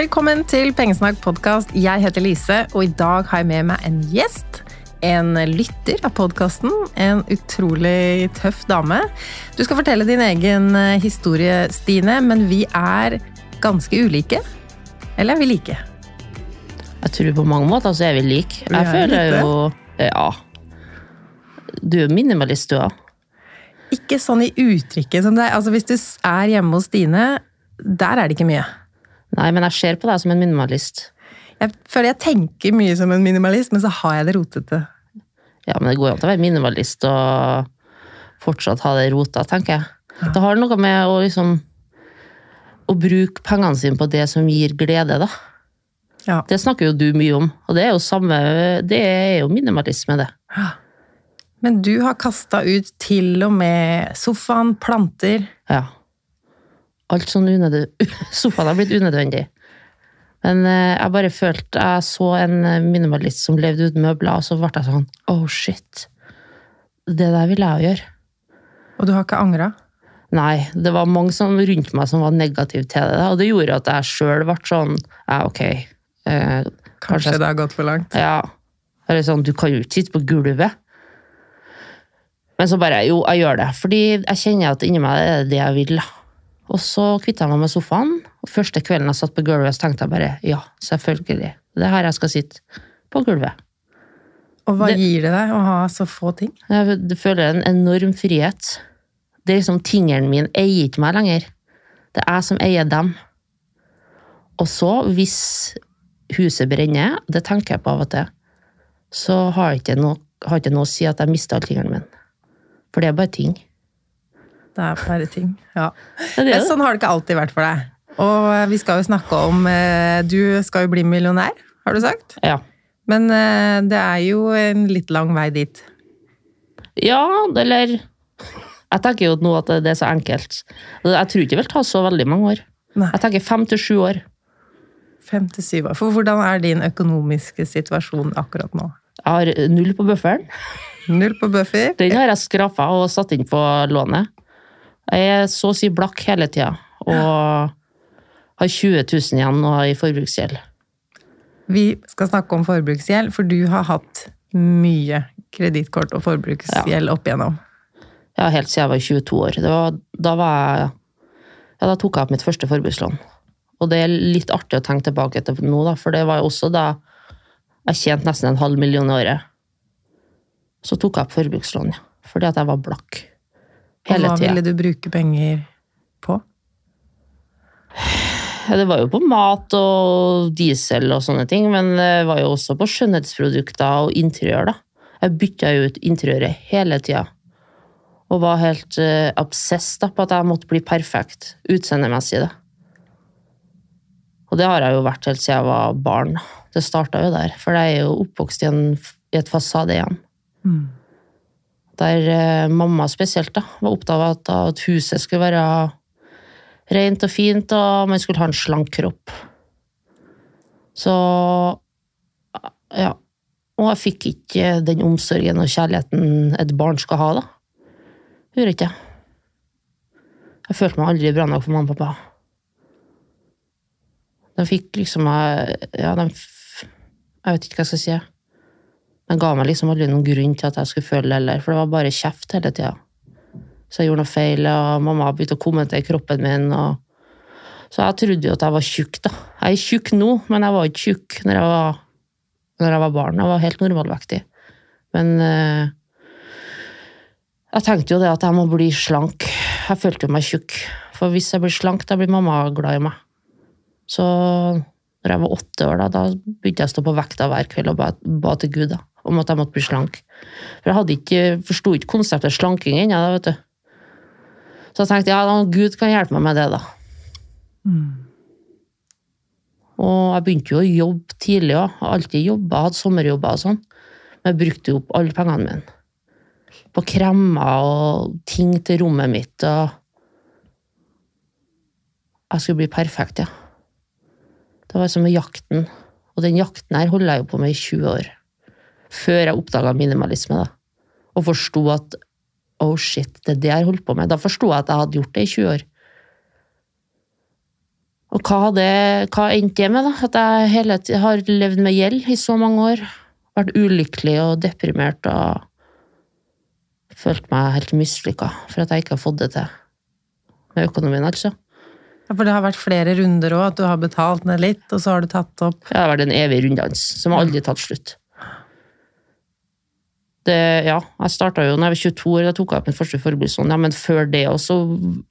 Velkommen til Pengesnakk podkast. Jeg heter Lise, og i dag har jeg med meg en gjest. En lytter av podkasten. En utrolig tøff dame. Du skal fortelle din egen eh, historie, Stine, men vi er ganske ulike. Eller er vi like? Jeg tror på mange måter så er vi like. Jeg er føler jo Ja. Du er minimalist, du òg. Ikke sånn i uttrykket som deg. Altså, hvis du er hjemme hos Stine, der er det ikke mye. Nei, men jeg ser på deg som en minimalist. Jeg føler jeg tenker mye som en minimalist, men så har jeg det rotete. Ja, men det går jo an å være minimalist og fortsatt ha det rota, tenker jeg. Det har noe med å liksom Å bruke pengene sine på det som gir glede, da. Ja. Det snakker jo du mye om, og det er jo samme Det er jo minimalisme, det. Men du har kasta ut til og med sofaen, planter. Ja. Alt sånn unødvendig Sofaen har blitt unødvendig. Men eh, jeg bare følte Jeg så en eh, minimalist som levde uten møbler, og så ble jeg sånn Oh, shit. Det der vil jeg jo gjøre. Og du har ikke angra? Nei, det var mange som rundt meg som var negative til det, og det gjorde at jeg sjøl ble sånn Ja, ok. Eh, Kanskje kanskje det har gått for langt? Ja. Eller sånn, du kan jo ikke sitte på gulvet. Men så bare Jo, jeg gjør det. Fordi jeg kjenner at inni meg er det det jeg vil. Og så kvitta jeg meg med sofaen. Og første kvelden jeg satt på gulvet, så tenkte jeg bare ja, selvfølgelig. Det er her jeg skal sitte. På gulvet. Og hva Det- gir det deg å ha så få ting? Jeg føler en enorm frihet. Det er liksom Tingene mine eier ikke meg lenger. Det er jeg som eier dem. Og så, hvis huset brenner, det tenker jeg på av og til, så har det ikke noe, har ikke noe å si at jeg mista tingene mine. For det er bare ting. Det er bare ting. Ja. Ja, det det. Sånn har det ikke alltid vært for deg. Og vi skal jo snakke om eh, Du skal jo bli millionær, har du sagt. Ja. Men eh, det er jo en litt lang vei dit. ja, eller Jeg tenker jo nå at det er så enkelt. Jeg tror ikke det vil ta så veldig mange år. Nei. Jeg tenker fem til sju år. Fem til syv år. For hvordan er din økonomiske situasjon akkurat nå? Jeg har null på bufferen. Null på buffer? Den har jeg skrapa og satt inn på lånet. Jeg er så å si blakk hele tida, og har 20 000 igjen nå i forbruksgjeld. Vi skal snakke om forbruksgjeld, for du har hatt mye kredittkort og forbruksgjeld opp igjennom. Ja, helt siden jeg var 22 år. Det var, da, var jeg, ja, da tok jeg opp mitt første forbrukslån. Og det er litt artig å tenke tilbake til nå, da, for det var jo også da jeg tjente nesten en halv million i året. Så tok jeg opp forbrukslån, ja. Fordi at jeg var blakk. Hele hva ville du bruke penger på? Det var jo på mat og diesel og sånne ting, men det var jo også på skjønnhetsprodukter og interiør, da. Jeg bytta jo ut interiøret hele tida. Og var helt uh, obsess da, på at jeg måtte bli perfekt utseendemessig. da. Og det har jeg jo vært helt siden jeg var barn. Det starta jo der, for jeg er jo oppvokst i, en, i et fasadehjem. Der eh, mamma spesielt da, var opptatt av at, huset skulle være rent og fint, og man skulle ha en slank kropp. Så ja. Og jeg fikk ikke den omsorgen og kjærligheten et barn skal ha, da. Gjorde ikke. Jeg følte meg aldri bra nok for mamma og pappa. De fikk liksom eh, Ja, de Jeg vet ikke hva jeg skal si. De ga meg liksom aldri noen grunn til at jeg skulle føle det heller, for det var bare kjeft hele tida. Så jeg gjorde noe feil, og mamma begynte å kommentere kroppen min. Og... Så jeg trodde jo at jeg var tjukk, da. Jeg er tjukk nå, men jeg var ikke tjukk når jeg var, når jeg var barn. Jeg var helt normalvektig. Men eh, jeg tenkte jo det at jeg må bli slank. Jeg følte jo meg tjukk. For hvis jeg blir slank, da blir mamma glad i meg. Så når jeg var åtte år, da, da begynte jeg å stå på vekta hver kveld og ba, ba til Gud da, om at jeg måtte bli slank. For jeg hadde ikke, forsto ikke konseptet slanking ennå, vet du. Så jeg tenkte ja, da, Gud kan hjelpe meg med det, da. Og jeg begynte jo å jobbe tidlig òg. Har alltid jobba, hadde sommerjobber og sånn. Men jeg brukte jo opp alle pengene mine. På kremmer og ting til rommet mitt og Jeg skulle bli perfekt, ja. Det var som med jakten. Og den jakten her holder jeg jo på med i 20 år. Før jeg oppdaga minimalisme, da. Og forsto at oh shit, det er det jeg har holdt på med. Da forsto jeg at jeg hadde gjort det i 20 år. Og hva, hadde, hva endte det med, da? At jeg hele tiden har levd med gjeld i så mange år. Vært ulykkelig og deprimert og følt meg helt mislykka for at jeg ikke har fått det til. Med økonomien, altså. Ja, For det har vært flere runder òg, at du har betalt ned litt, og så har du tatt opp Det har vært en evig runddans som har aldri tatt slutt. Det, ja, jeg starta jo da jeg var 22 år, da tok jeg opp min første forbrukslån. Ja, men før det også,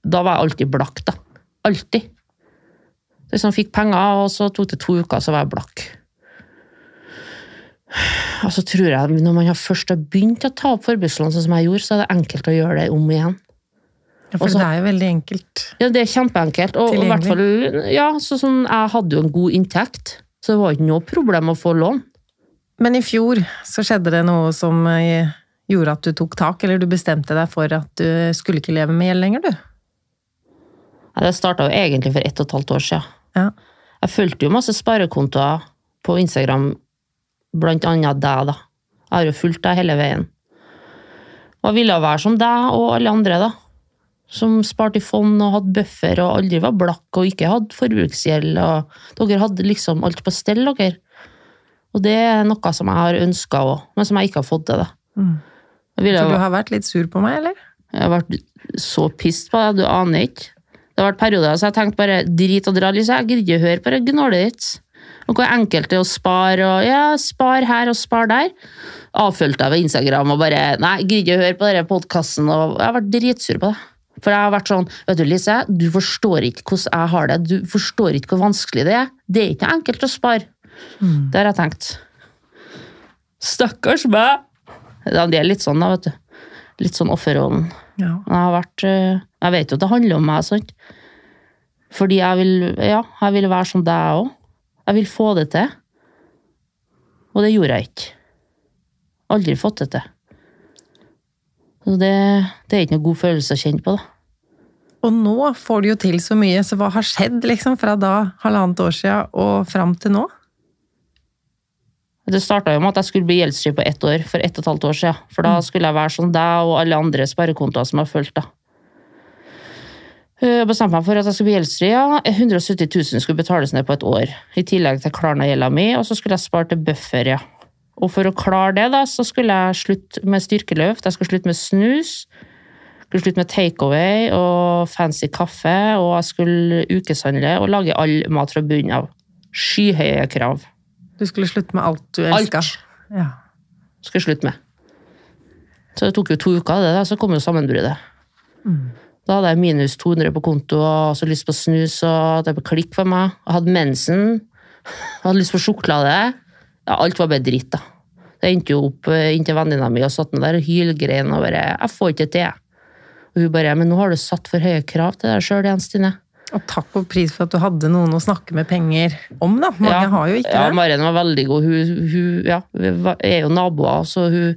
da var jeg alltid blakk, da. Alltid. Liksom fikk penger, og så tok det to uker, så var jeg blakk. Og så tror jeg, når man har først har begynt å ta opp forbrukslån, sånn som jeg gjorde, så er det enkelt å gjøre det om igjen. ja, For Også, det er jo veldig enkelt. Ja, det er kjempeenkelt. Og, og hvert fall, ja, så sånn, jeg hadde jo en god inntekt, så det var ikke noe problem å få lån. Men i fjor så skjedde det noe som eh, gjorde at du tok tak, eller du bestemte deg for at du skulle ikke leve med gjeld lenger, du. Ja, Det starta jo egentlig for ett og et halvt år siden. Ja. Jeg fulgte jo masse sparekontoer på Instagram, blant annet deg, da. Jeg har jo fulgt deg hele veien. Og jeg ville være som deg og alle andre, da. Som sparte i fond og hadde buffer og aldri var blakk og ikke hadde forbruksgjeld. Og dere hadde liksom alt på stell, dere. Og det er noe som jeg har ønska òg, men som jeg ikke har fått til. Mm. Ville du har vært litt sur på meg, eller? jeg har vært så pissed på deg, du aner ikke. Det har vært perioder så jeg tenkte bare drit og dra, Lise. Jeg gidder ikke høre på det gnålet ditt. Og hvor enkelt det er å spare, og ja, spar her og spar der. Avfølte jeg ved Instagram og bare nei, gidder ikke høre på denne podkasten, jeg har vært dritsur på det. For jeg har vært sånn, vet du Lise, du forstår ikke hvordan jeg har det, du forstår ikke hvor vanskelig det er. Det er ikke enkelt å spare. Det har jeg tenkt. Stakkars meg! Ja, det er litt sånn, da, vet du. Litt sånn offerrollen. Ja. Jeg har vært eh, Jeg vet jo at det handler om meg, sant. Fordi jeg vil Ja, jeg vil være som deg òg. Jeg vil få det til. Og det gjorde jeg ikke. Aldri fått det til. Så det, det er ikke noe god følelse å kjenne på, da. Og nå får du jo til så mye, så hva har skjedd liksom fra da, halvannet år siden, og fram til nå? Det starta jo med at jeg skulle bli gjeldsfri på ett år, for ett og et halvt år siden. For da skulle jeg være som deg og alle andre sparekontoer som har fulgt da. Jeg bestemte meg for at jeg skulle bli gjeldsfri. Ja. 170 000 skulle betales ned på et år, i tillegg til Klarna-gjelda mi, og så skulle jeg spare til buffer, ja. Og for å klare det, da, så skulle jeg slutte med styrkeløft, jeg skulle slutte med snus, jeg skulle slutte med takeaway og fancy kaffe, og jeg skulle ukeshandle og lage all mat fra bunnen av. Skyhøye krav. Du skulle slutte med alt du elska. Alt Ja. Skulle slutte med. Så det tok jo to uker, det da, så kom jo sammenbruddet. Da hadde jeg minus 200 på konto og så lyst på snus, og det ble klikk for meg. Jeg hadde mensen, jeg hadde lyst på sjokolade. Ja, alt var bare dritt, da. Det endte jo opp eh, inntil venninna mi og satt ned der og hylgrein og bare 'Jeg får ikke det til'. Og hun bare 'Men nå har du satt for høye krav til deg sjøl igjen, Stine'. Og takk og pris for at du hadde noen å snakke med penger om, da. Mange Ja, har jo ikke ja, det. Maren var veldig god. Hun, hun ja, er jo naboer, så hun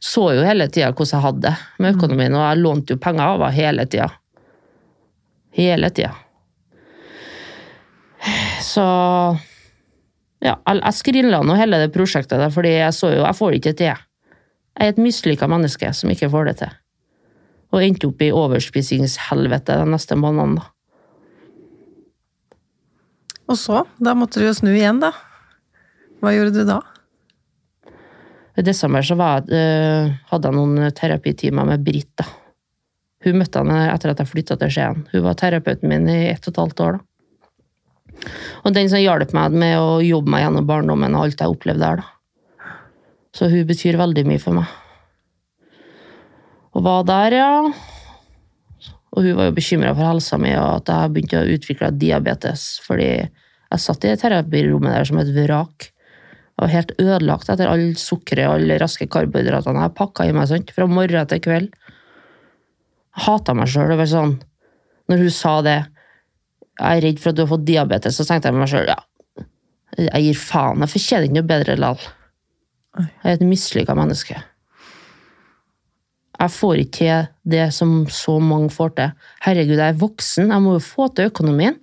så jo hele tida hvordan jeg hadde det med økonomien, og jeg lånte jo penger av henne hele tida. Hele tida. Så ja, jeg skrinla nå hele det prosjektet der, fordi jeg så jo Jeg får det ikke til. Jeg er et mislykka menneske som ikke får det til. Og endte opp i overspisingshelvete de neste månedene. da. Og så, da måtte du jo snu igjen, da. Hva gjorde du da? I desember så var eh, hadde jeg noen terapitimer med Britt. da. Hun møtte han etter at jeg flytta til Skien. Hun var terapeuten min i ett og et halvt år. da. Og den som hjalp meg med å jobbe meg gjennom barndommen og alt jeg opplevde der. da. Så hun betyr veldig mye for meg. Og var der, ja. Og hun var jo bekymra for helsa mi og at jeg begynte å utvikle diabetes. Fordi jeg satt i terapirommet der som et vrak. Jeg var helt ødelagt etter all sukkeret og alle raske karbohydratene jeg pakka i meg sant? fra morgen til kveld. Jeg hata meg sjøl. Sånn. Når hun sa det, jeg er redd for at du har fått diabetes, så tenkte jeg med meg sjøl ja, jeg gir faen. Jeg fortjener ikke noe bedre likevel. Jeg er et mislykka menneske. Jeg får ikke til det som så mange får til. Herregud, jeg er voksen, jeg må jo få til økonomien.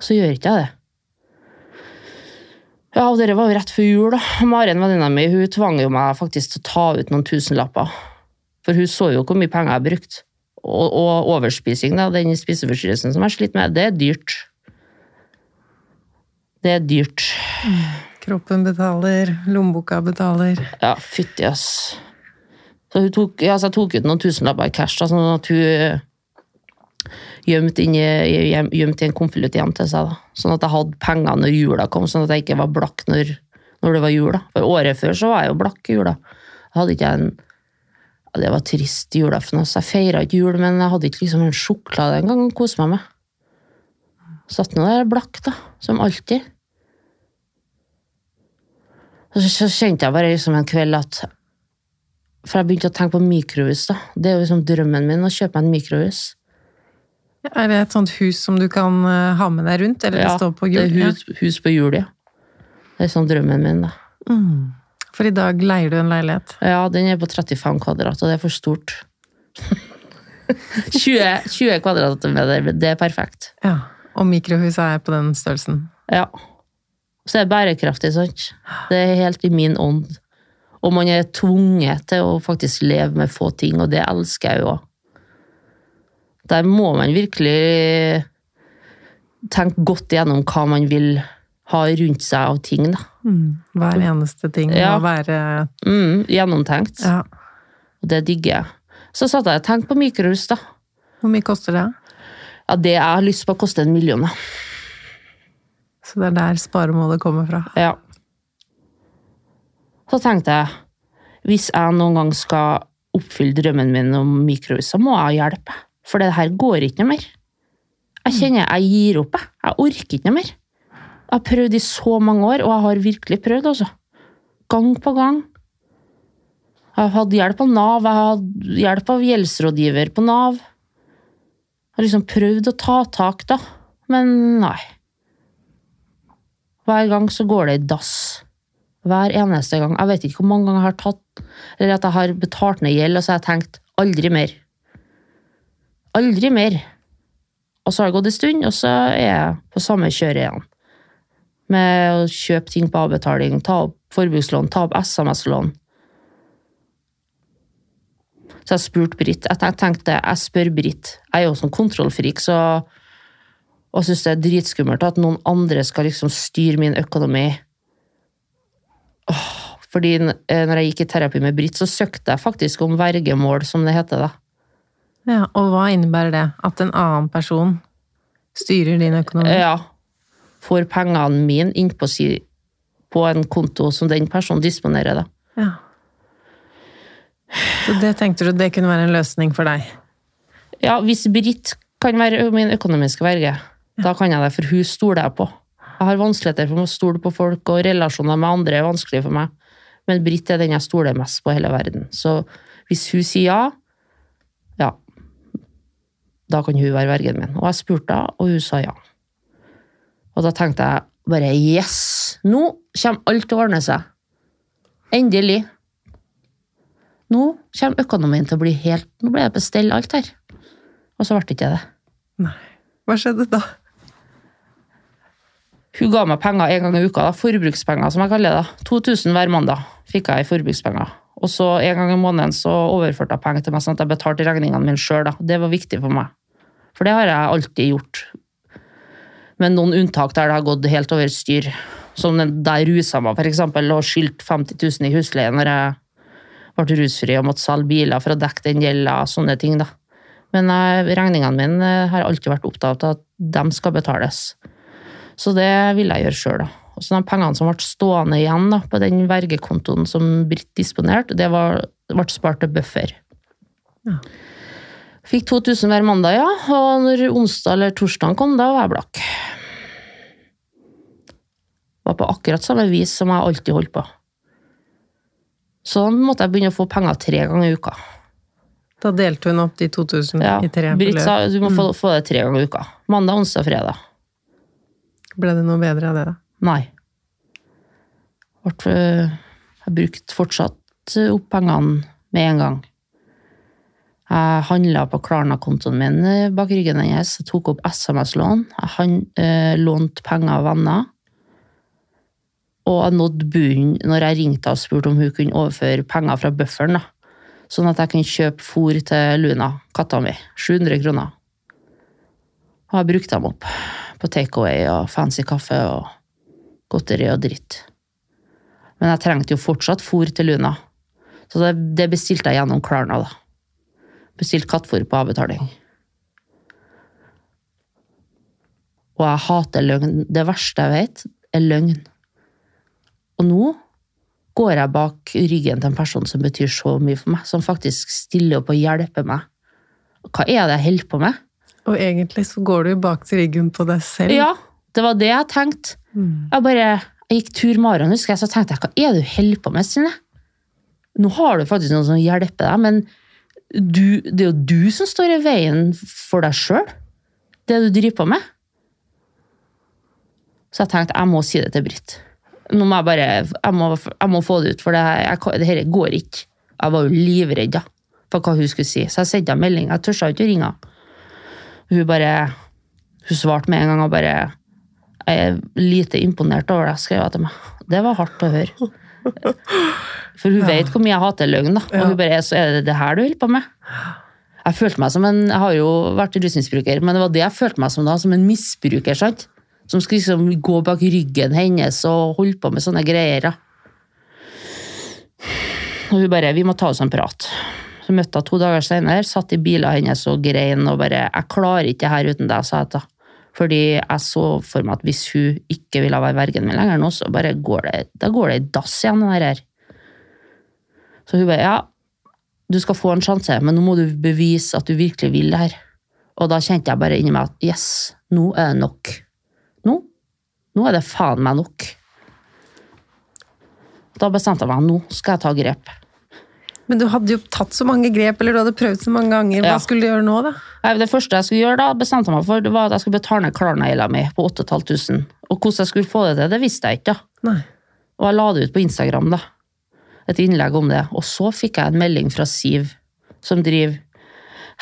Så gjør ikke jeg det. Ja, og dette var jo rett før jul, da. Maren, venninna mi, hun tvang jo meg faktisk til å ta ut noen tusenlapper. For hun så jo hvor mye penger jeg brukte. Og, og overspising, da, den spiseforstyrrelsen som jeg sliter med, det er dyrt. Det er dyrt. Kroppen betaler, lommeboka betaler. Ja, fytti ass. Så hun tok, ja, så jeg tok ut noen tusenlapper i cash, da, sånn at hun eh, gjemte i- gjem- gjemte i en konvolutt hjem til seg. da. Sånn at jeg hadde penger når jula kom, sånn at jeg ikke var blakk når, når det var jul. da. For året før så var jeg jo blakk i jula. Jeg hadde ikke en Det var trist julaften. Altså. Jeg feira ikke jul, men jeg hadde ikke liksom en sjokolade engang å kose meg med. Satt nå der blakk, da, som alltid. Så, så kjente jeg bare liksom en kveld at For jeg begynte å tenke på mikrohus. da. Det er jo liksom drømmen min å kjøpe meg en mikrohus. Er det et sånt hus som du kan eh, ha med deg rundt, eller det står på det er hus, hus på hjul, ja. Det er sånn drømmen min, da. Mm. For i dag leier du en leilighet. Ja, den er på 35 kvadrat, og det er for stort. 20, 20 kvadratmeter, det er perfekt. Ja. Og mikrohuset er på den størrelsen. Ja. Så det er bærekraftig, sant? Det er helt i min ånd. Og man er tvunget til å faktisk leve med få ting, og det elsker jeg jo òg. Der må man virkelig tenke godt igjennom hva man vil ha rundt seg av ting, da. Mm. Hver eneste ting Ja. må være Mm, gjennomtenkt. ja. Og det digger jeg. Så satt jeg og tenkte på mikrohus, da. Hvor mye koster det? Ja, det jeg har lyst på, koster en million. da. Så det er der sparemålet kommer fra. Ja. Så tenkte jeg, hvis jeg noen gang skal oppfylle drømmen min om mikrohus, så må jeg hjelpe. For det her går ikke noe mer. Jeg kjenner jeg gir opp. Jeg, jeg orker ikke noe mer. Jeg har prøvd i så mange år, og jeg har virkelig prøvd, altså. Gang på gang. Jeg har hatt hjelp av Nav, jeg har hatt hjelp av gjeldsrådgiver på Nav. Jeg har liksom prøvd å ta tak, da. Men nei. Hver gang så går det i dass. Hver eneste gang. Jeg vet ikke hvor mange ganger jeg har tatt Eller at jeg har betalt ned gjeld, og så har jeg tenkt aldri mer. Aldri mer. Og så har det gått en stund, og så er jeg på samme kjøret igjen. Med å kjøpe ting på avbetaling, ta opp forbrukslån, ta opp SMS-lån. Så jeg spurte Britt. Jeg tenkte- jeg spør Britt. Jeg er jo sånn kontrollfrik, så og syns det er dritskummelt at noen andre skal liksom styre min økonomi. Fordi eh, når jeg gikk i terapi med Britt, så søkte jeg faktisk om vergemål, som det heter. da. Ja, og hva innebærer det? At en annen person styrer din økonomi? Ja. Får pengene mine inn på, si, på en konto som den personen disponerer. da. Ja. Så det tenkte du det kunne være en løsning for deg? Ja, hvis Britt kan være min økonomiske verge, da kan jeg det, for hun stoler jeg på. Jeg har vanskeligheter for å stole på folk, og relasjoner med andre er vanskelig for meg. Men Britt er den jeg stoler mest på i hele verden. Så hvis hun sier ja, ja, da kan hun være vergen min. Og jeg spurte henne, og hun sa ja. Og da tenkte jeg bare yes! Nå kommer alt til å ordne seg. Endelig. Nå kommer økonomien til å bli helt Nå ble det på alt her. Og så ble det ikke det. Nei. Hva skjedde da? Hun ga meg penger en gang i uka, da. forbrukspenger som jeg kaller det. da. 2000 hver mandag fikk jeg i forbrukspenger. Og så en gang i måneden så overførte jeg penger til meg, sånn at jeg betalte regningene mine sjøl. Det var viktig for meg. For det har jeg alltid gjort. Med noen unntak der det har gått helt over styr. Som der jeg rusa meg, eksempel, og skyldte 50 000 i husleie når jeg ble rusfri og måtte selge biler for å dekke den gjelda, sånne ting, da. Men eh, regningene mine har alltid vært opptatt av at de skal betales. Så det ville jeg gjøre sjøl, da. Og så de pengene som ble stående igjen da, på den vergekontoen som Britt disponerte, det var, ble spart til buffer. Ja. Fikk 2000 hver mandag, ja. Og når onsdag eller torsdag kom, da var jeg blakk. Var på akkurat samme vis som jeg alltid holdt på. Så måtte jeg begynne å få penger tre ganger i uka. Da delte hun opp de 2000 Ja, i tre Britt sa du må få, få det tre ganger i uka. Mandag, onsdag, fredag. Ble det noe bedre av det, da? Nei. Vart, øh, jeg brukte fortsatt øh, opp pengene med en gang. Jeg handla på Klarna-kontoen min øh, bak ryggen hennes. Jeg tok opp SMS-lån. Jeg han, øh, lånte penger av venner. Og jeg nådde bunnen når jeg ringte og spurte om hun kunne overføre penger fra bufferen. Sånn at jeg kunne kjøpe fôr til Luna, katta mi. 700 kroner. Og jeg brukte dem opp på takeaway og fancy kaffe og godteri og dritt. Men jeg trengte jo fortsatt fôr til Luna, så det, det bestilte jeg gjennom Klarna. da. Bestilte kattfôr på avbetaling. Og jeg hater løgn. Det verste jeg vet, er løgn. Og nå går jeg bak ryggen til en person som betyr så mye for meg, som faktisk stiller opp og hjelper meg. Hva er det jeg holder på med? Og egentlig så går du jo bak til ryggen på deg selv. Ja, det var det jeg tenkte. Mm. Jeg bare, jeg gikk tur med Aron, husker jeg, så tenkte jeg, hva er det du holder på med, Stine? Nå har du faktisk noen som hjelper deg, men du, det er jo du som står i veien for deg sjøl. Det du driver på med. Så jeg tenkte, jeg må si det til Britt. Nå må jeg bare, jeg må, jeg må få det ut, for det, her- jeg, det her går ikke. Jeg var jo livredd da, for hva hun skulle si. Så jeg sendte henne melding, jeg tørsa ikke å ringe henne. Hun bare, hun svarte med en gang og bare, jeg er lite imponert over det, skrev hun til meg. Det var hardt å høre. For hun vet hvor mye jeg hater løgn, da. Og Ja. hun bare, så er det det her du holder på med? Jeg følte meg som en, jeg har jo vært rusmisbruker, men det var det jeg følte meg som da, som en misbruker, sant? Som skulle liksom gå bak ryggen hennes og holde på med sånne greier. da. Og hun bare, vi må ta oss en prat. Så møtte jeg to dager senere, satt i bilen hennes og grein og bare, jeg klarer ikke det her uten deg, sa jeg til henne. Fordi jeg så for meg at hvis hun ikke ville være vergen min lenger nå, så bare går det, da går det i dass igjen, det her. Så hun bare, ja, du skal få en sjanse, men nå må du bevise at du virkelig vil det her. Og da kjente jeg bare inni meg at yes, nå er det nok. Nå, nå er det faen meg nok. Da bestemte jeg meg, nå skal jeg ta grep. Men du hadde jo tatt så mange grep, eller du hadde prøvd så mange ganger. Hva Ja. skulle du gjøre nå, da? Det første jeg skulle gjøre da, bestemte jeg meg for, det var at jeg skulle betale ned Klarna-gjelda mi på 8500. Og hvordan jeg skulle få det til, det visste jeg ikke. da. Nei. Og jeg la det ut på Instagram, da. Et innlegg om det. Og så fikk jeg en melding fra Siv, som driver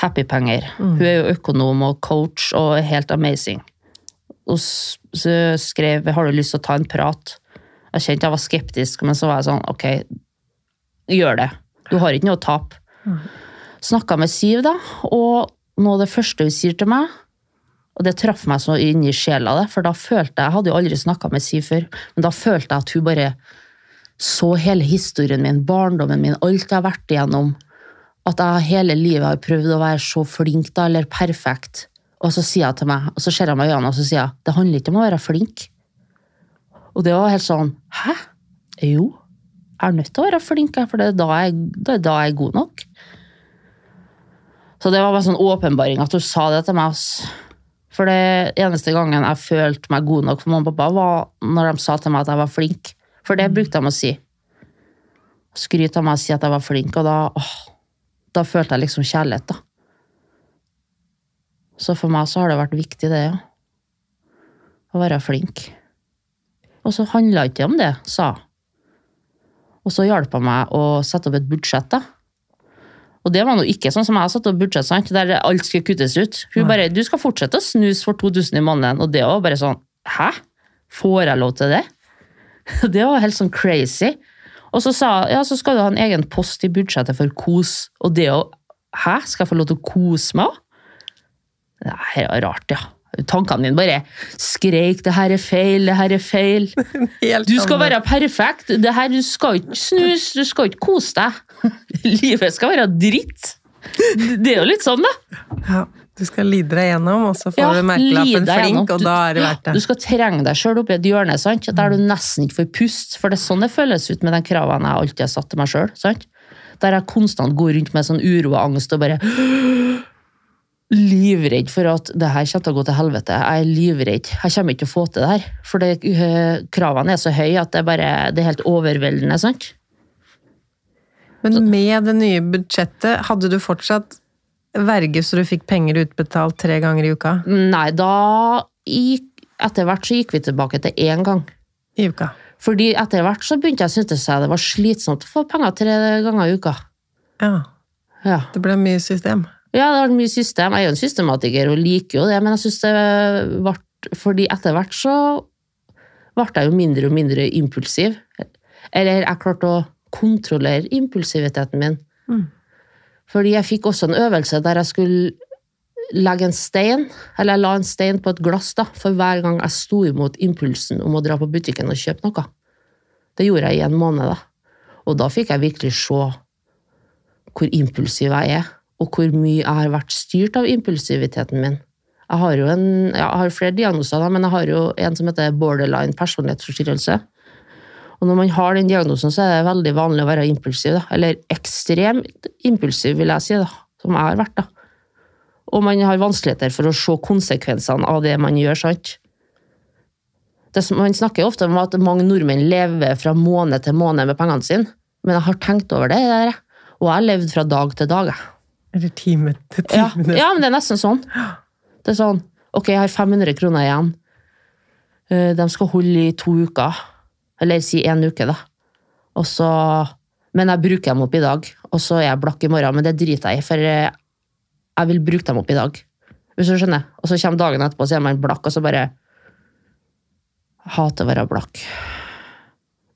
Happypenger. Hun er jo økonom og coach og er helt amazing. Og så skrev har du lyst til å ta en prat. Jeg kjente jeg var skeptisk, men så var jeg sånn ok, gjør det. Du har ikke noe å tape. Snakka med Siv, da, og noe av det første hun sier til meg, og det traff meg så inn i sjela, det, for da følte jeg Jeg hadde jo aldri snakka med Siv før, men da følte jeg at hun bare så hele historien min, barndommen min, alt jeg har vært igjennom. At jeg hele livet har prøvd å være så flink, da, eller perfekt. Og så sier hun til meg, og så ser jeg meg i øynene og så sier jeg, det handler ikke om å være flink. Og det var helt sånn Hæ? Jo, jeg er nødt til å være flink, for det er da jeg, det er da jeg god nok. Så det var bare sånn åpenbaring at hun sa det til meg. For det eneste gangen jeg følte meg god nok for mamma og pappa, var når de sa til meg at jeg var flink. For det brukte de å si. Skryte av meg og si at jeg var flink, og da, åh, da følte jeg liksom kjærlighet, da. Så for meg så har det vært viktig, det, ja. Å være flink. Og så handla ikke om det, sa hun. Og så hjalp hun meg å sette opp et budsjett, da. Og det var nå ikke sånn som jeg satte opp budsjett, sant? der alt skulle kuttes ut. Hun bare 'Du skal fortsette å snuse for 2000 i måneden', og det var bare sånn 'Hæ? Får jeg lov til det?' Det var helt sånn crazy. Og så sa hun ja, så skal du ha en egen post i budsjettet for kos. Og det å Hæ? Skal jeg få lov til å kose meg òg? Det er rart, ja. Tankene mine bare skreik 'det her er feil', 'det her er feil'. Du skal være perfekt. Det her, du skal ikke snuse, du skal ikke kose deg. Livet skal være dritt. Det er jo litt sånn, da. Ja, du skal lide deg gjennom, og så får Ja, du merkelappen flink, og da er det verdt det. Du skal trenge deg sjøl oppi et hjørne, sant? der du nesten ikke får pust. For det er sånn det føles ut med de kravene jeg alltid har satt til meg sjøl. Der jeg konstant går rundt med sånn uro og angst og bare Livredd for at det her kommer til å gå til helvete. Jeg er livredd. Jeg kommer ikke til å få til det her. For det, uh, kravene er så høye at det bare, det er helt overveldende. sant? Men med det nye budsjettet, hadde du fortsatt verge så du fikk penger utbetalt tre ganger i uka? Nei, da gikk Etter hvert så gikk vi tilbake til én gang. I uka. Fordi etter hvert så begynte jeg å synes det var slitsomt å få penger tre ganger i uka. Ja, Ja. det ble mye system. Ja, det har vært mye system. Jeg er jo en systematiker og liker jo det, men jeg synes det ble Fordi etter hvert så ble jeg jo mindre og mindre impulsiv. Eller jeg klarte å kontrollere impulsiviteten min. Mm. Fordi jeg fikk også en øvelse der jeg skulle legge en stein, eller jeg la en stein på et glass da, for hver gang jeg sto imot impulsen om å dra på butikken og kjøpe noe. Det gjorde jeg i en måned, da. Og da fikk jeg virkelig se hvor impulsiv jeg er, og hvor mye jeg har vært styrt av impulsiviteten min. Jeg har jo en, jeg har flere diagnoser, da, men jeg har jo en som heter borderline personlighetsforstyrrelse. Og når man har den diagnosen, så er det veldig vanlig å være impulsiv. Da. Eller ekstremt impulsiv, vil jeg si, da. som jeg har vært. da. Og man har vanskeligheter for å se konsekvensene av det man gjør. sant? Det, man snakker ofte om at mange nordmenn lever fra måned til måned med pengene sine, men jeg har tenkt over det, der, og jeg har levd fra dag til dag. jeg. Eller time til Ja, time. ja, men det er nesten sånn. Det er sånn, ok, jeg har 500 kroner igjen. Eh, De skal holde i to uker. Eller si en uke, da. Og så, men jeg bruker dem opp i dag, og så er jeg blakk i morgen. Men det driter jeg i, for eh, jeg vil bruke dem opp i dag. Hvis du skjønner. Og så kommer dagen etterpå, så er man blakk, og så bare hater å være blakk.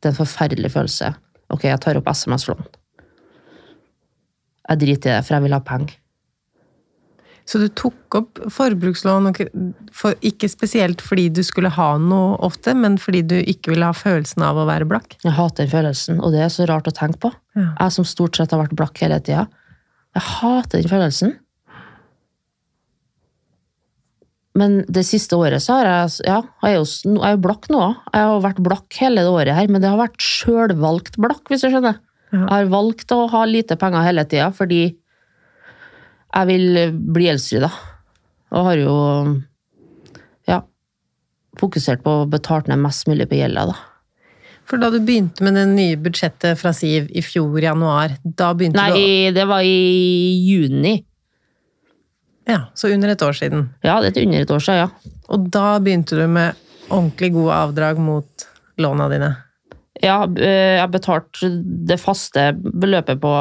Det er en forferdelig følelse. Ok, jeg tar opp SMS-lån. Jeg driter i det, for jeg vil ha penger. Så du tok opp forbrukslån, for, ikke spesielt fordi du skulle ha noe ofte, men fordi du ikke ville ha følelsen av å være blakk? Jeg hater den følelsen, og det er så rart å tenke på. Ja. Jeg som stort sett har vært blakk hele tida. Jeg hater den følelsen. Men det siste året så har jeg Ja, jeg er jo, jeg er jo blakk nå. Jeg har vært blakk hele det året her, men det har vært sjølvalgt blakk, hvis du skjønner. Jeg har valgt å ha lite penger hele tida fordi jeg vil bli gjeldsfri, da. Og har jo ja, fokusert på å betale ned mest mulig på gjelda, da. For da du begynte med det nye budsjettet fra Siv i fjor, januar, da begynte du Nei, det var i juni. Ja, så under et år siden. Ja, det er under et år siden, ja. Og da begynte du med ordentlig gode avdrag mot låna dine. Ja, eh, jeg betalte det faste beløpet på,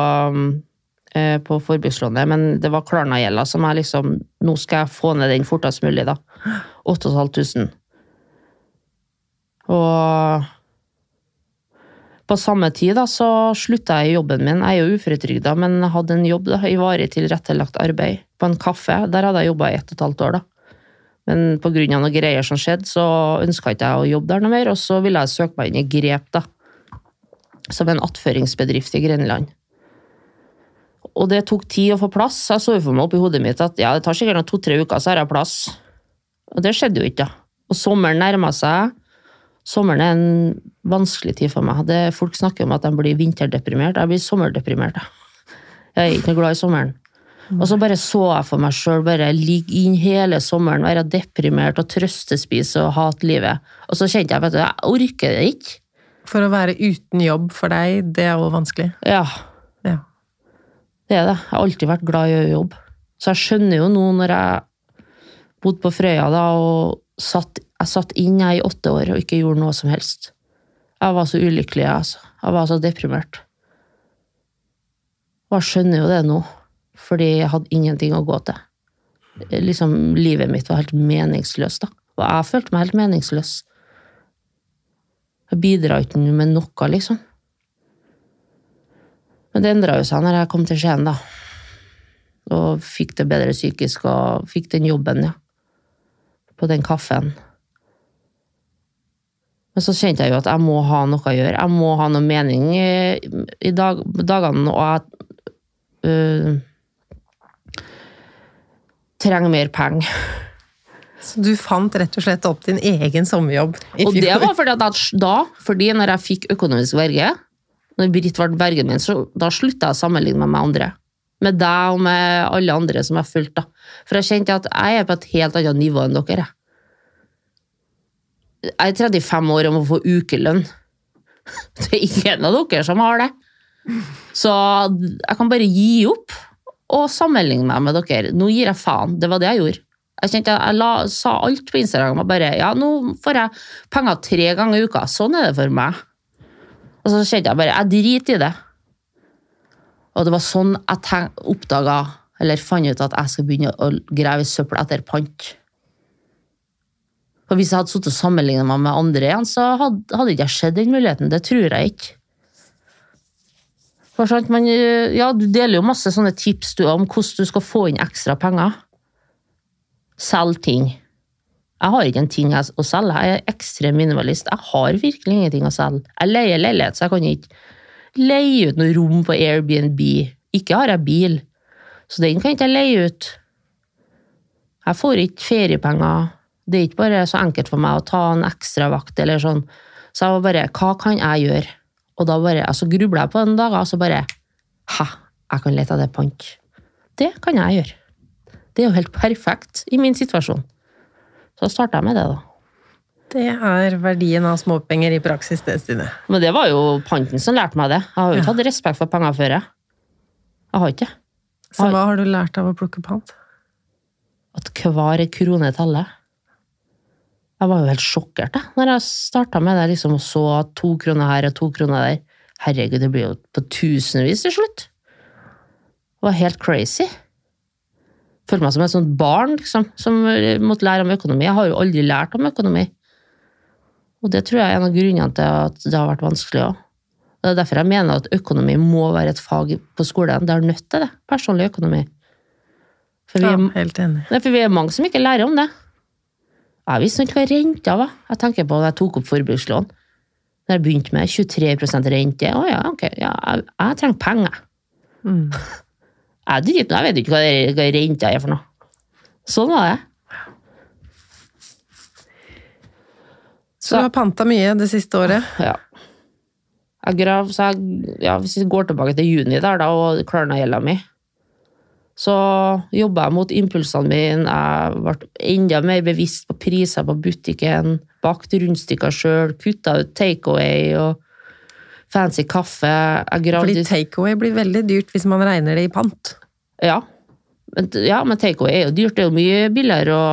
eh, på forbrukslånet, men det var Klarna-gjelda som jeg liksom Nå skal jeg få ned den fortest mulig, da. 8500. Og på samme tid da, så slutta jeg i jobben min. Jeg er jo uføretrygda, men jeg hadde en jobb da, i varig tilrettelagt arbeid på en kaffe. Der hadde jeg jobba i ett og et halvt år, da. Men pga. noen greier som skjedde, så ønska ikke jeg å jobbe der noe mer, og så ville jeg søke meg inn i Grep, da. Som en attføringsbedrift i Grenland. Og det tok tid å få plass. Jeg så for meg oppi hodet mitt at ja, det tar sikkert to-tre uker, så har jeg plass. Og det skjedde jo ikke, da. Og sommeren nærma seg. Sommeren er en vanskelig tid for meg. Det, folk snakker om at de blir vinterdeprimert. Jeg blir sommerdeprimert. jeg. Jeg er ikke noe glad i sommeren. Og så bare så jeg for meg sjøl bare ligge inn hele sommeren, være deprimert og trøstespise og hate livet. Og så kjente jeg vet du, jeg orker det ikke. For å være uten jobb for deg, det er jo vanskelig. Ja, Ja. det er det. Jeg har alltid vært glad i å gjøre jobb. Så jeg skjønner jo nå når jeg bodde på Frøya da, og satt, jeg satt inn jeg i åtte år og ikke gjorde noe som helst. Jeg var så ulykkelig, jeg, altså. Jeg var så deprimert. Og jeg skjønner jo det nå, fordi jeg hadde ingenting å gå til. Liksom, livet mitt var helt meningsløst, da. Og jeg følte meg helt meningsløs. Jeg bidra ikke med noe, liksom. Men det endra jo seg når jeg kom til Skien, da. Og fikk det bedre psykisk, og fikk den jobben, ja. På den kaffen. Men så kjente jeg jo at jeg må ha noe å gjøre. Jeg må ha noe mening i dag, dagene, og jeg øh, trenger mer penger. Så du fant rett og slett opp din egen sommerjobb Og det var fordi at da, fordi når jeg fikk økonomisk verge, når Britt ble vergen min, så da slutta jeg å sammenligne meg med andre. Med deg og med alle andre som jeg fulgte. For jeg kjente at jeg er på et helt annet nivå enn dere. Jeg er 35 år og må få ukelønn. Det er ingen av dere som har det. Så jeg kan bare gi opp og sammenligne meg med dere. Nå gir jeg faen. Det var det jeg gjorde. Jeg kjente jeg la, sa alt på Instagram. og bare, ja, Nå får jeg penger tre ganger i uka. Sånn er det for meg. Og så kjente jeg bare jeg driter i det. Og det var sånn jeg oppdaga, eller fant ut at jeg skal begynne å grave i søppel etter pant. For Hvis jeg hadde sittet og sammenlignet meg med andre igjen, så hadde, hadde ikke jeg sett den muligheten. Det tror jeg ikke. Man, ja, Du deler jo masse sånne tips du, om hvordan du skal få inn ekstra penger. Selg ting. Jeg har ikke en ting å selge. Jeg er ekstrem minimalist. Jeg har virkelig ingenting å selge. Jeg leier leilighet, så jeg kan ikke leie ut noe rom på Airbnb. Ikke har jeg bil, så den kan ikke jeg leie ut. Jeg får ikke feriepenger. Det er ikke bare så enkelt for meg å ta en ekstravakt eller sånn. Så jeg var bare, hva kan jeg gjøre? Og da bare, altså grubla jeg på en dag, og så bare, Ha, jeg kan lete etter pant. Det kan jeg gjøre. Det er jo helt perfekt i min situasjon. Så starta jeg med det, da. Det er verdien av småpenger i praksis, det, Stine. Men det var jo panten som lærte meg det. Jeg har jo ikke Ja. hatt respekt for penger før, jeg. Jeg har ikke det. Så hva har du lært av å plukke pant? At hver krone teller. Jeg var jo helt sjokkert da når jeg starta med det liksom, og så to kroner her og to kroner der. Herregud, det blir jo på tusenvis til slutt. Det var helt crazy. Følte meg som et sånt barn liksom, som måtte lære om økonomi. Jeg har jo aldri lært om økonomi. Og det tror jeg er en av grunnene til at det har vært vanskelig òg. Det er derfor jeg mener at økonomi må være et fag på skolen. Det er nødt til det. Personlig økonomi. For vi Ja, helt enig. For vi er mange som ikke lærer om det. Jeg visste ikke hva renta var. Jeg tenker på da jeg tok opp forbrukslån. Da jeg begynte med 23% rente. Å ja, ok, ja, jeg, jeg trenger penger. Mm. Jeg, driter, jeg vet ikke hva, det- hva renta er for noe. Sånn var det. Så du har panta mye det siste året? Ja. Jeg grav, så jeg, ja, hvis vi går tilbake til juni der, da, og klarna gjelda mi, så jobba jeg mot impulsene mine. Jeg ble enda mer bevisst på priser på butikken. Bakte rundstykker sjøl, kutta ut takeaway og fancy kaffe. Fordi takeaway blir veldig dyrt hvis man regner det i pant. Ja. Men, ja, men takeaway er jo dyrt. Det er jo mye billigere å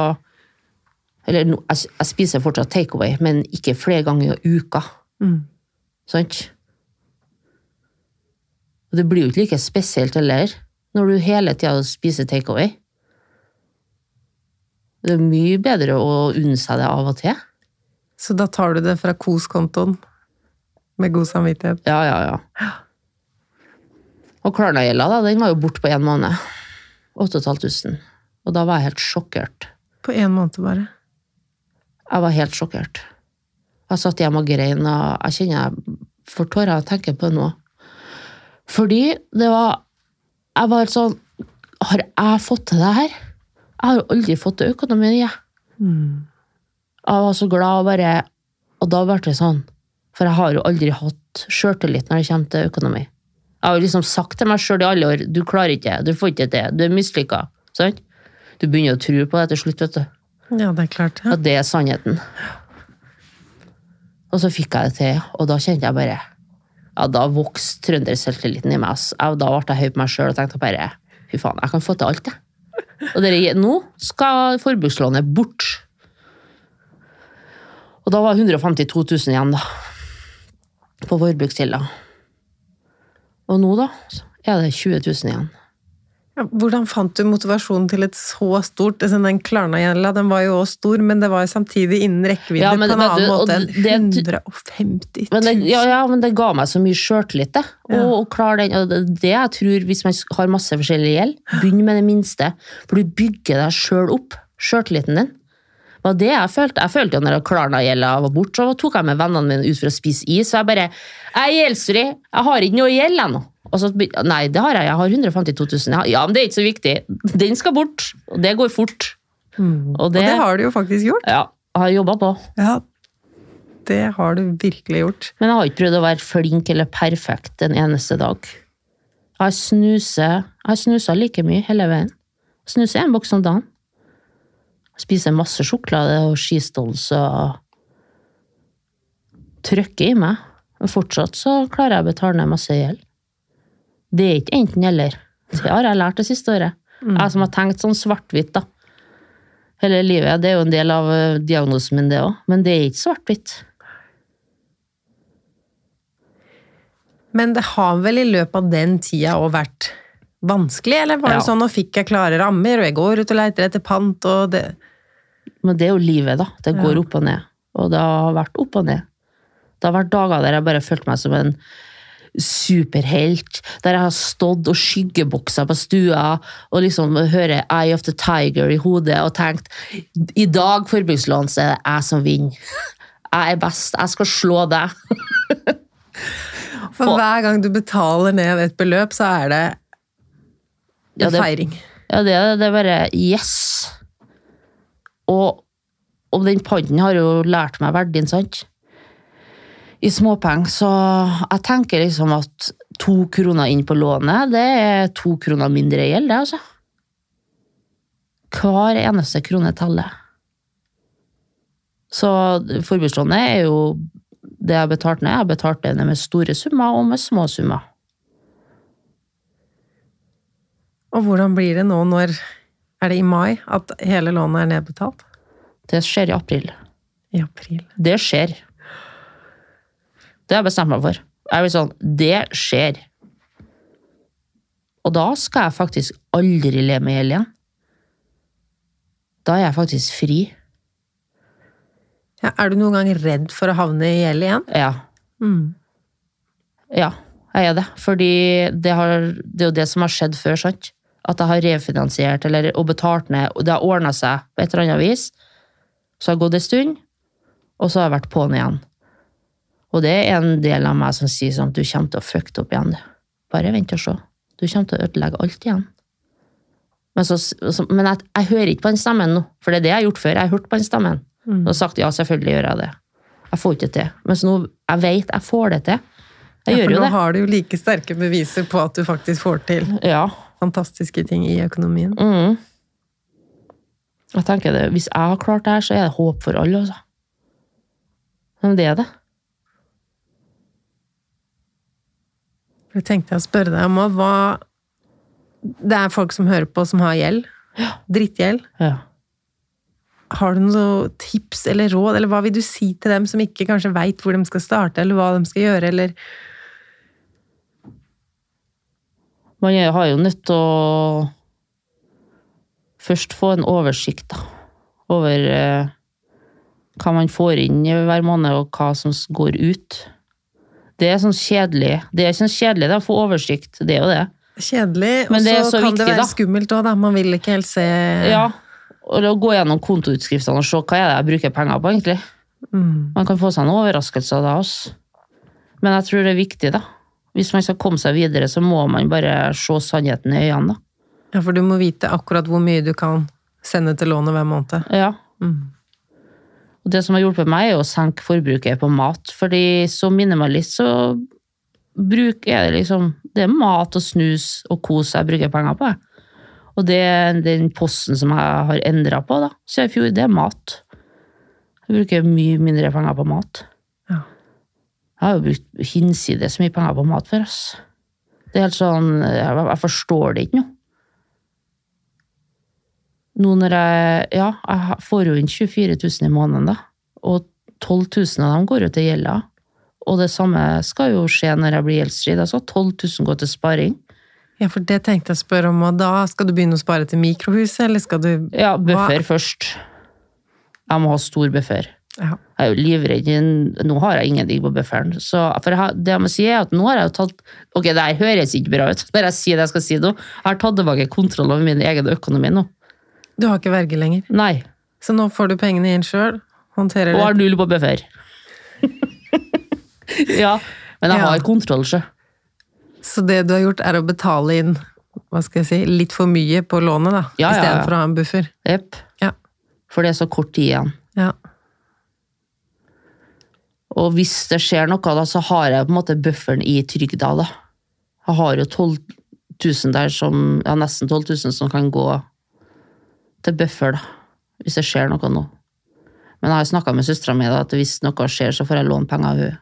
Eller jeg, jeg spiser fortsatt takeaway, men ikke flere ganger i uka. Mm. Sant? Og det blir jo ikke like spesielt heller, når du hele tida spiser takeaway. Det er mye bedre å unne seg det av og til. Så da tar du det fra Kos-kontoen med god samvittighet. Ja, ja, ja. Og Klarna-gjelda, da, den var jo borte på én måned. 8500. Og da var jeg helt sjokkert. På én måned bare. Jeg var helt sjokkert. Jeg satt hjemme og grein, og jeg kjenner jeg får tårer av å tenke på det nå. Fordi det var Jeg var sånn Har jeg fått til det her? Jeg har jo aldri fått til økonomien, jeg. Mm. Jeg var så glad og bare Og da ble det sånn. For jeg har jo aldri hatt sjøltillit når det kommer til økonomi. Jeg har jo liksom sagt til meg sjøl i alle år du klarer ikke det, du får ikke det, du er mislykka. Sant? Du begynner å tro på det til slutt, vet du. Ja, det er klart. Ja. At det er sannheten. Og så fikk jeg det til, og da kjente jeg bare Ja, da vokste trønderselvtilliten i meg. Altså. Jeg- Da ble jeg høy på meg sjøl og tenkte bare fy faen, jeg kan få til alt, jeg. Og dere, nå skal forbrukslånet bort. Og da var 152 000 igjen, da. På forbruksgjelda. Og nå, da, er det 20 000 igjen. Hvordan fant du motivasjonen til et så stort altså, Den Klarna-gjelda den var jo også stor, men det var jo samtidig innen rekkevidde Ja, på en annen du, måte enn 150 000. Men det, ja, ja, men det ga meg så mye sjøltillit, det. Ja. og klare den, det jeg tror, hvis man har masse forskjellig gjeld, begynn med det minste. For du bygger deg sjøl opp. Sjøltilliten din. Det var det jeg følte. Jeg følte jo når Klarna-gjelda var borte, så tok jeg med vennene mine ut for å spise is. Så jeg bare Jeg er gjeldsfri. Jeg har ikke noe gjeld ennå. Og så, nei, det har jeg. Jeg har 152 000. Ja, Ja, men det er ikke så viktig. Den skal bort. Og det går fort. Mm. Og Og det, det har du jo faktisk gjort. ja, jeg har jobba på. Ja, det har du virkelig gjort. Men jeg har ikke prøvd å være flink eller perfekt en eneste dag. Jeg snuser Jeg snusa like mye hele veien. Snuser en boks om dagen. Spiser masse sjokolade og skistols og trykker i meg. Men fortsatt så klarer jeg å betale ned masse gjeld. Det er ikke enten-eller. Det har jeg lært det siste året. Jeg som har tenkt sånn svart-hvitt, da. Hele livet. Det er jo en del av eh, diagnosen min, det òg. Men det er ikke svart-hvitt. Men det har vel i løpet av den tida òg vært vanskelig, eller var det Ja. sånn nå fikk jeg klare rammer, og jeg går ut og leter etter pant, og det Men det er jo livet, da. Det går Ja. opp og ned. Og det har vært opp og ned. Det har vært dager der jeg bare følte meg som en superhelt, der jeg har stått og skyggeboksa på stua og liksom hører Eye of the Tiger i hodet og tenkt i dag, forbrukslån, så er det jeg som vinner. Jeg er best, jeg skal slå deg. For hver gang du betaler ned et beløp, så er det Ja, en det- feiring. Ja, det, det er bare yes. Og, og den panden har jo lært meg verdien, sant? I småpenger, så jeg tenker liksom at to kroner inn på lånet, det er to kroner mindre gjeld, det, altså. Hver eneste krone teller. Så forbrukslånet er jo det jeg har betalt ned. Jeg har betalt det ned med store summer og med små summer. Og hvordan blir det nå når Er det i mai at hele lånet er nedbetalt? Det skjer i april. I april. Det skjer. Det har jeg bestemt meg for. Jeg blir sånn, det skjer. Og da skal jeg faktisk aldri le med gjeld igjen. Da er jeg faktisk fri. Ja, er du noen gang redd for å havne i gjeld igjen? Ja. Mm. Ja, jeg er det. Fordi det, har, det er jo det som har skjedd før, sant? At jeg har refinansiert eller, og betalt ned, og det har ordna seg på et eller annet vis. Så har jeg gått en stund, og så har jeg vært på'n igjen. Og det er en del av meg som sier sånn, du kommer til å fucke det opp igjen. Bare vent og se. Du kommer til å ødelegge alt igjen. Men, så, så, men jeg, jeg hører ikke på den stemmen nå, for det er det jeg har gjort før. Jeg har hørt på den stemmen. Og sagt ja, selvfølgelig gjør jeg det. Jeg får ikke det til. Mens nå, jeg vet jeg får det til. Jeg Ja, gjør for jo nå har du jo like sterke beviser på at du faktisk får til Ja. fantastiske ting i økonomien. Mm. Jeg tenker det, Hvis jeg har klart det her, så er det håp for alle. Altså. Men det er det. Jeg tenkte jeg å spørre deg om òg. Det er folk som hører på, som har gjeld. Drittgjeld. Ja. Har du noen tips eller råd, eller hva vil du si til dem som ikke kanskje veit hvor de skal starte, eller hva de skal gjøre, eller Man har jo nødt til å først få en oversikt da, over eh, hva man får inn hver måned, og hva som går ut. Det er sånn kjedelig. Det er ikke sånn kjedelig det, å få oversikt. Det er jo det. Kjedelig, og er så kan viktig, det være da. skummelt òg, da. Man vil ikke helt se Ja, og å gå gjennom kontoutskriftene og se hva er det jeg bruker penger på, egentlig. Mm. Man kan få seg noen overraskelser da også. Men jeg tror det er viktig, da. Hvis man skal komme seg videre, så må man bare se sannheten i øynene, da. Ja, for du må vite akkurat hvor mye du kan sende til lånet hver måned. Ja. Mm. Og det som har hjulpet meg, er å senke forbruket på mat. Fordi som minimalist så bruker jeg det liksom Det er mat og snus og kos jeg bruker penger på. Og det er den posten som jeg har endra på da, siden i fjor, det er mat. Jeg bruker mye mindre penger på mat. Ja. Jeg har jo brukt hinsides mye penger på mat før, ass. Det er helt sånn Jeg, jeg forstår det ikke nå. Nå når jeg Ja, jeg får jo inn 24 000 i måneden, da. Og 12 000 av dem går jo til gjelda. Og det samme skal jo skje når jeg blir gjeldsfri. Altså skal 12 000 går til sparing. Ja, for det tenkte jeg å spørre om, og da skal du begynne å spare til mikrohuset, eller skal du Ja, buffer først. Jeg må ha stor buffer. Ja. Jeg er jo livredd. Nå har jeg ingenting på bufferen. Så, for jeg det jeg må si er at nå har jeg jo tatt Ok, det her høres ikke bra ut når jeg sier det jeg skal si nå. Jeg har tatt tilbake kontroll over min egen økonomi nå. Du har ikke verge lenger. Nei. Så nå får du pengene inn sjøl, håndterer Og har null på buffer. ja. Men jeg Ja. har kontroll, sjø. Så det du har gjort, er å betale inn hva skal jeg si, litt for mye på lånet, da, Ja, ja, ja. å ha en buffer. Jepp. Ja. For det er så kort tid igjen. Ja. Og hvis det skjer noe, da, så har jeg på en måte bufferen i trygda. da. Jeg har jo 12 000 der som, ja, nesten 12 000 som kan gå til da. Hvis det skjer noe nå. Men jeg har snakka med søstera mi at hvis noe skjer, så får jeg låne penger av henne.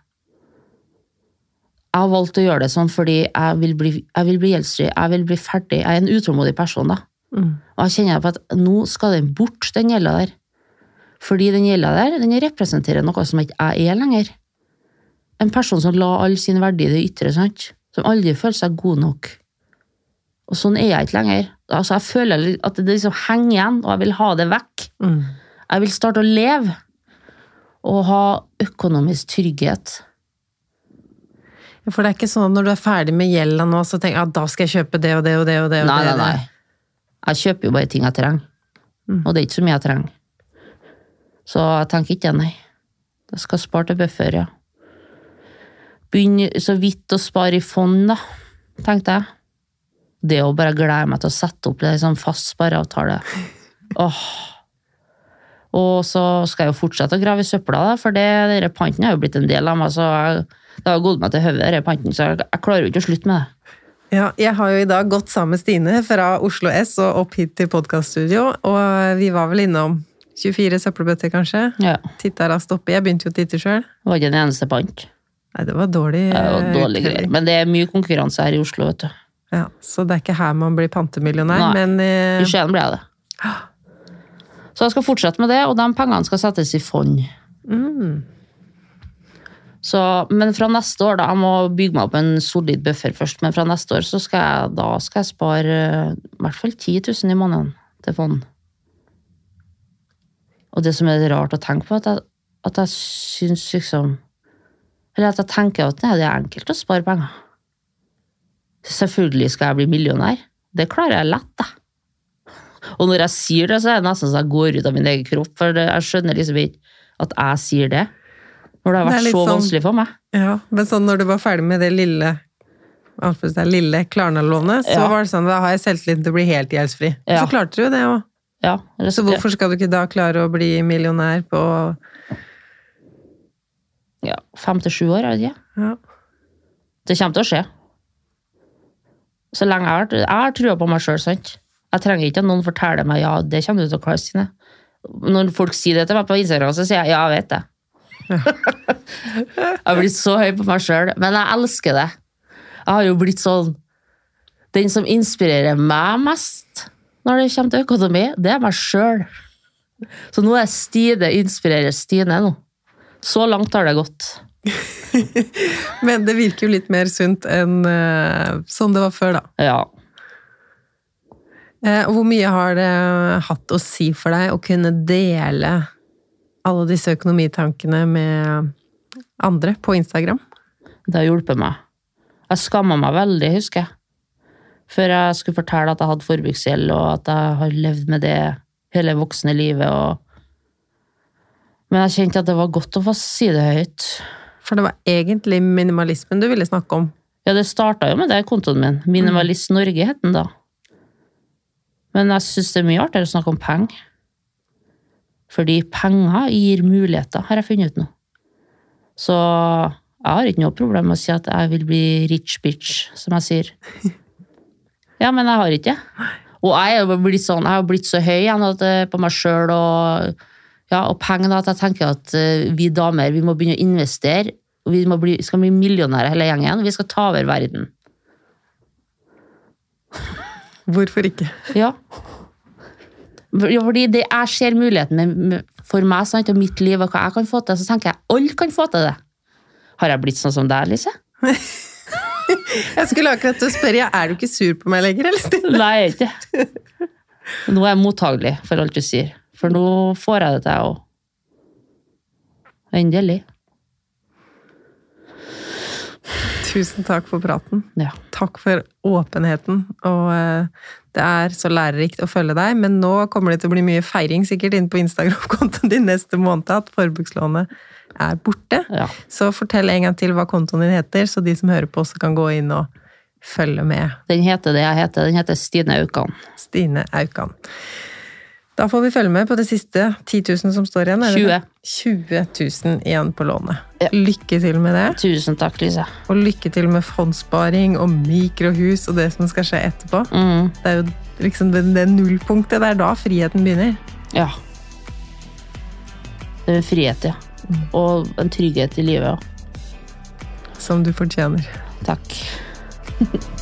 Jeg har valgt å gjøre det sånn fordi jeg vil bli, jeg vil bli gjeldsfri, jeg vil bli ferdig. Jeg er en utålmodig person, da. Mm. Og jeg kjenner på at nå skal den bort, den gjelda der. Fordi den gjelda der, den representerer noe som ikke jeg er lenger. En person som la all sin verdi i det ytre, sant? Som aldri føler seg god nok. Og sånn er jeg ikke lenger. Altså, jeg føler at det liksom henger igjen, og jeg vil ha det vekk. Mm. Jeg vil starte å leve. Og ha økonomisk trygghet. For det er ikke sånn at når du er ferdig med gjelda nå, så tenker jeg at da skal jeg kjøpe det og det og det og det. Og Nei, det, nei, nei. Jeg kjøper jo bare ting jeg trenger. Mm. Og det er ikke så mye jeg trenger. Så jeg tenker ikke det, nei. Jeg skal spare til buffer, ja. Begynne så vidt å spare i fond, da, tenkte jeg. Det å bare glede meg til å sette opp en sånn fast spareavtale. Åh. Og så skal jeg jo fortsette å grave i søpla, da, for det, denne panten har jo blitt en del av meg. så jeg, Det har gått meg til hodet, denne panten, så jeg, jeg klarer jo ikke å slutte med det. Ja, jeg har jo i dag gått sammen med Stine fra Oslo S og opp hit til podkaststudio, og vi var vel innom 24 søppelbøtter, kanskje. Ja. Titta raskt oppi. Jeg begynte jo å titte sjøl. Var ikke en eneste pant. Nei, det var dårlig. Det var dårlig greier. Men det er mye konkurranse her i Oslo, vet du. Ja, så det er ikke her man blir pantemillionær, Nei. men eh, I Skien ble jeg det. Så jeg skal fortsette med det, og de pengene skal settes i fond. mm, Så, men fra neste år, da, jeg må bygge meg opp en solid buffer først, men fra neste år så skal jeg, da skal jeg spare eh, i hvert fall 10 000 i måneden til fond. Og det som er rart å tenke på, at jeg, at jeg syns liksom Eller at jeg tenker at det er enkelt å spare penger. Selvfølgelig skal jeg bli millionær. Det klarer jeg lett, da. Og når jeg sier det, så er det nesten så jeg går ut av min egen kropp, for jeg skjønner liksom ikke at jeg sier det. Når det har er vært det så sånn- vanskelig for meg. Ja, men sånn når du var ferdig med det lille det lille Klarna-lånet, så Ja. var det sånn da har jeg selvtillit til å bli helt gjeldsfri. Ja. Så klarte du jo det òg. Ja, Så hvorfor skal du ikke da klare å bli millionær på Ja, fem til sju år, jeg vet ikke. ja. Det kommer til å skje. Så lenge jeg har, jeg har trua på meg sjøl, sant. Jeg trenger ikke at noen forteller meg ja, det kommer du til å klare, Stine. Når folk sier det til meg på Instagram, så sier jeg ja, jeg vet det. jeg har blitt så høy på meg sjøl, men jeg elsker det. Jeg har jo blitt sånn Den som inspirerer meg mest når det kommer til økonomi, det er meg sjøl. Så nå er Stine inspirerer Stine nå. Så langt har det gått. Men det virker jo litt mer sunt enn uh, sånn det var før, da. Ja. Uh, Hvor mye har det hatt å si for deg å kunne dele alle disse økonomitankene med andre på Instagram? Det har hjulpet meg. Jeg skamma meg veldig, husker jeg. Før jeg skulle fortelle at jeg hadde forbruksgjeld, og at jeg har levd med det hele voksne livet. Og... Men jeg kjente at det var godt å få si det høyt. For det var egentlig minimalismen du ville snakke om. Ja, det starta jo med det, kontoen min. Minimalist Norge het den da. Men jeg syns det er mye artigere å snakke om penger. Fordi penger gir muligheter, har jeg funnet ut nå. Så jeg har ikke noe problem med å si at jeg vil bli rich bitch, som jeg sier. Ja, men jeg har ikke det. Og jeg er jo blitt sånn, jeg har blitt så høy igjen på meg sjøl og, ja, og penger da, at jeg tenker at eh, vi damer vi må begynne å investere. og Vi bli, skal bli millionærer hele gjengen, vi skal ta over verden. Hvorfor ikke? Ja. Ja, Fordi det, jeg ser muligheten for meg sant, og mitt liv og hva jeg kan få til, så tenker jeg alle kan få til det. Har jeg blitt sånn som deg, Lise? Jeg skulle akkurat til å spørre, er du ikke sur på meg lenger, eller? Nei, jeg er ikke. Nå er jeg mottagelig for alt du sier. For nå får jeg det til, jeg òg. Endelig. Tusen takk for praten. Ja. Takk for åpenheten. Og eh, det er så lærerikt å følge deg, men nå kommer det til å bli mye feiring sikkert inn på Instagram-kontoen din neste måned at forbrukslånet er borte. ja. Så fortell en gang til hva kontoen din heter, så de som hører på også kan gå inn og følge med. Den heter det jeg heter. Den heter Stine Aukan. Stine Aukan. Da får vi følge med på det siste 10 000 som står igjen. er 20. 20 000 igjen på lånet. Ja. Lykke til med det. Tusen takk, Lise. Og lykke til med fondssparing og mikrohus og det som skal skje etterpå. Mm, Det er jo liksom det, det nullpunktet. Det er da friheten begynner. ja. Det er en frihet, ja. Og en trygghet i livet òg. Som du fortjener. Takk.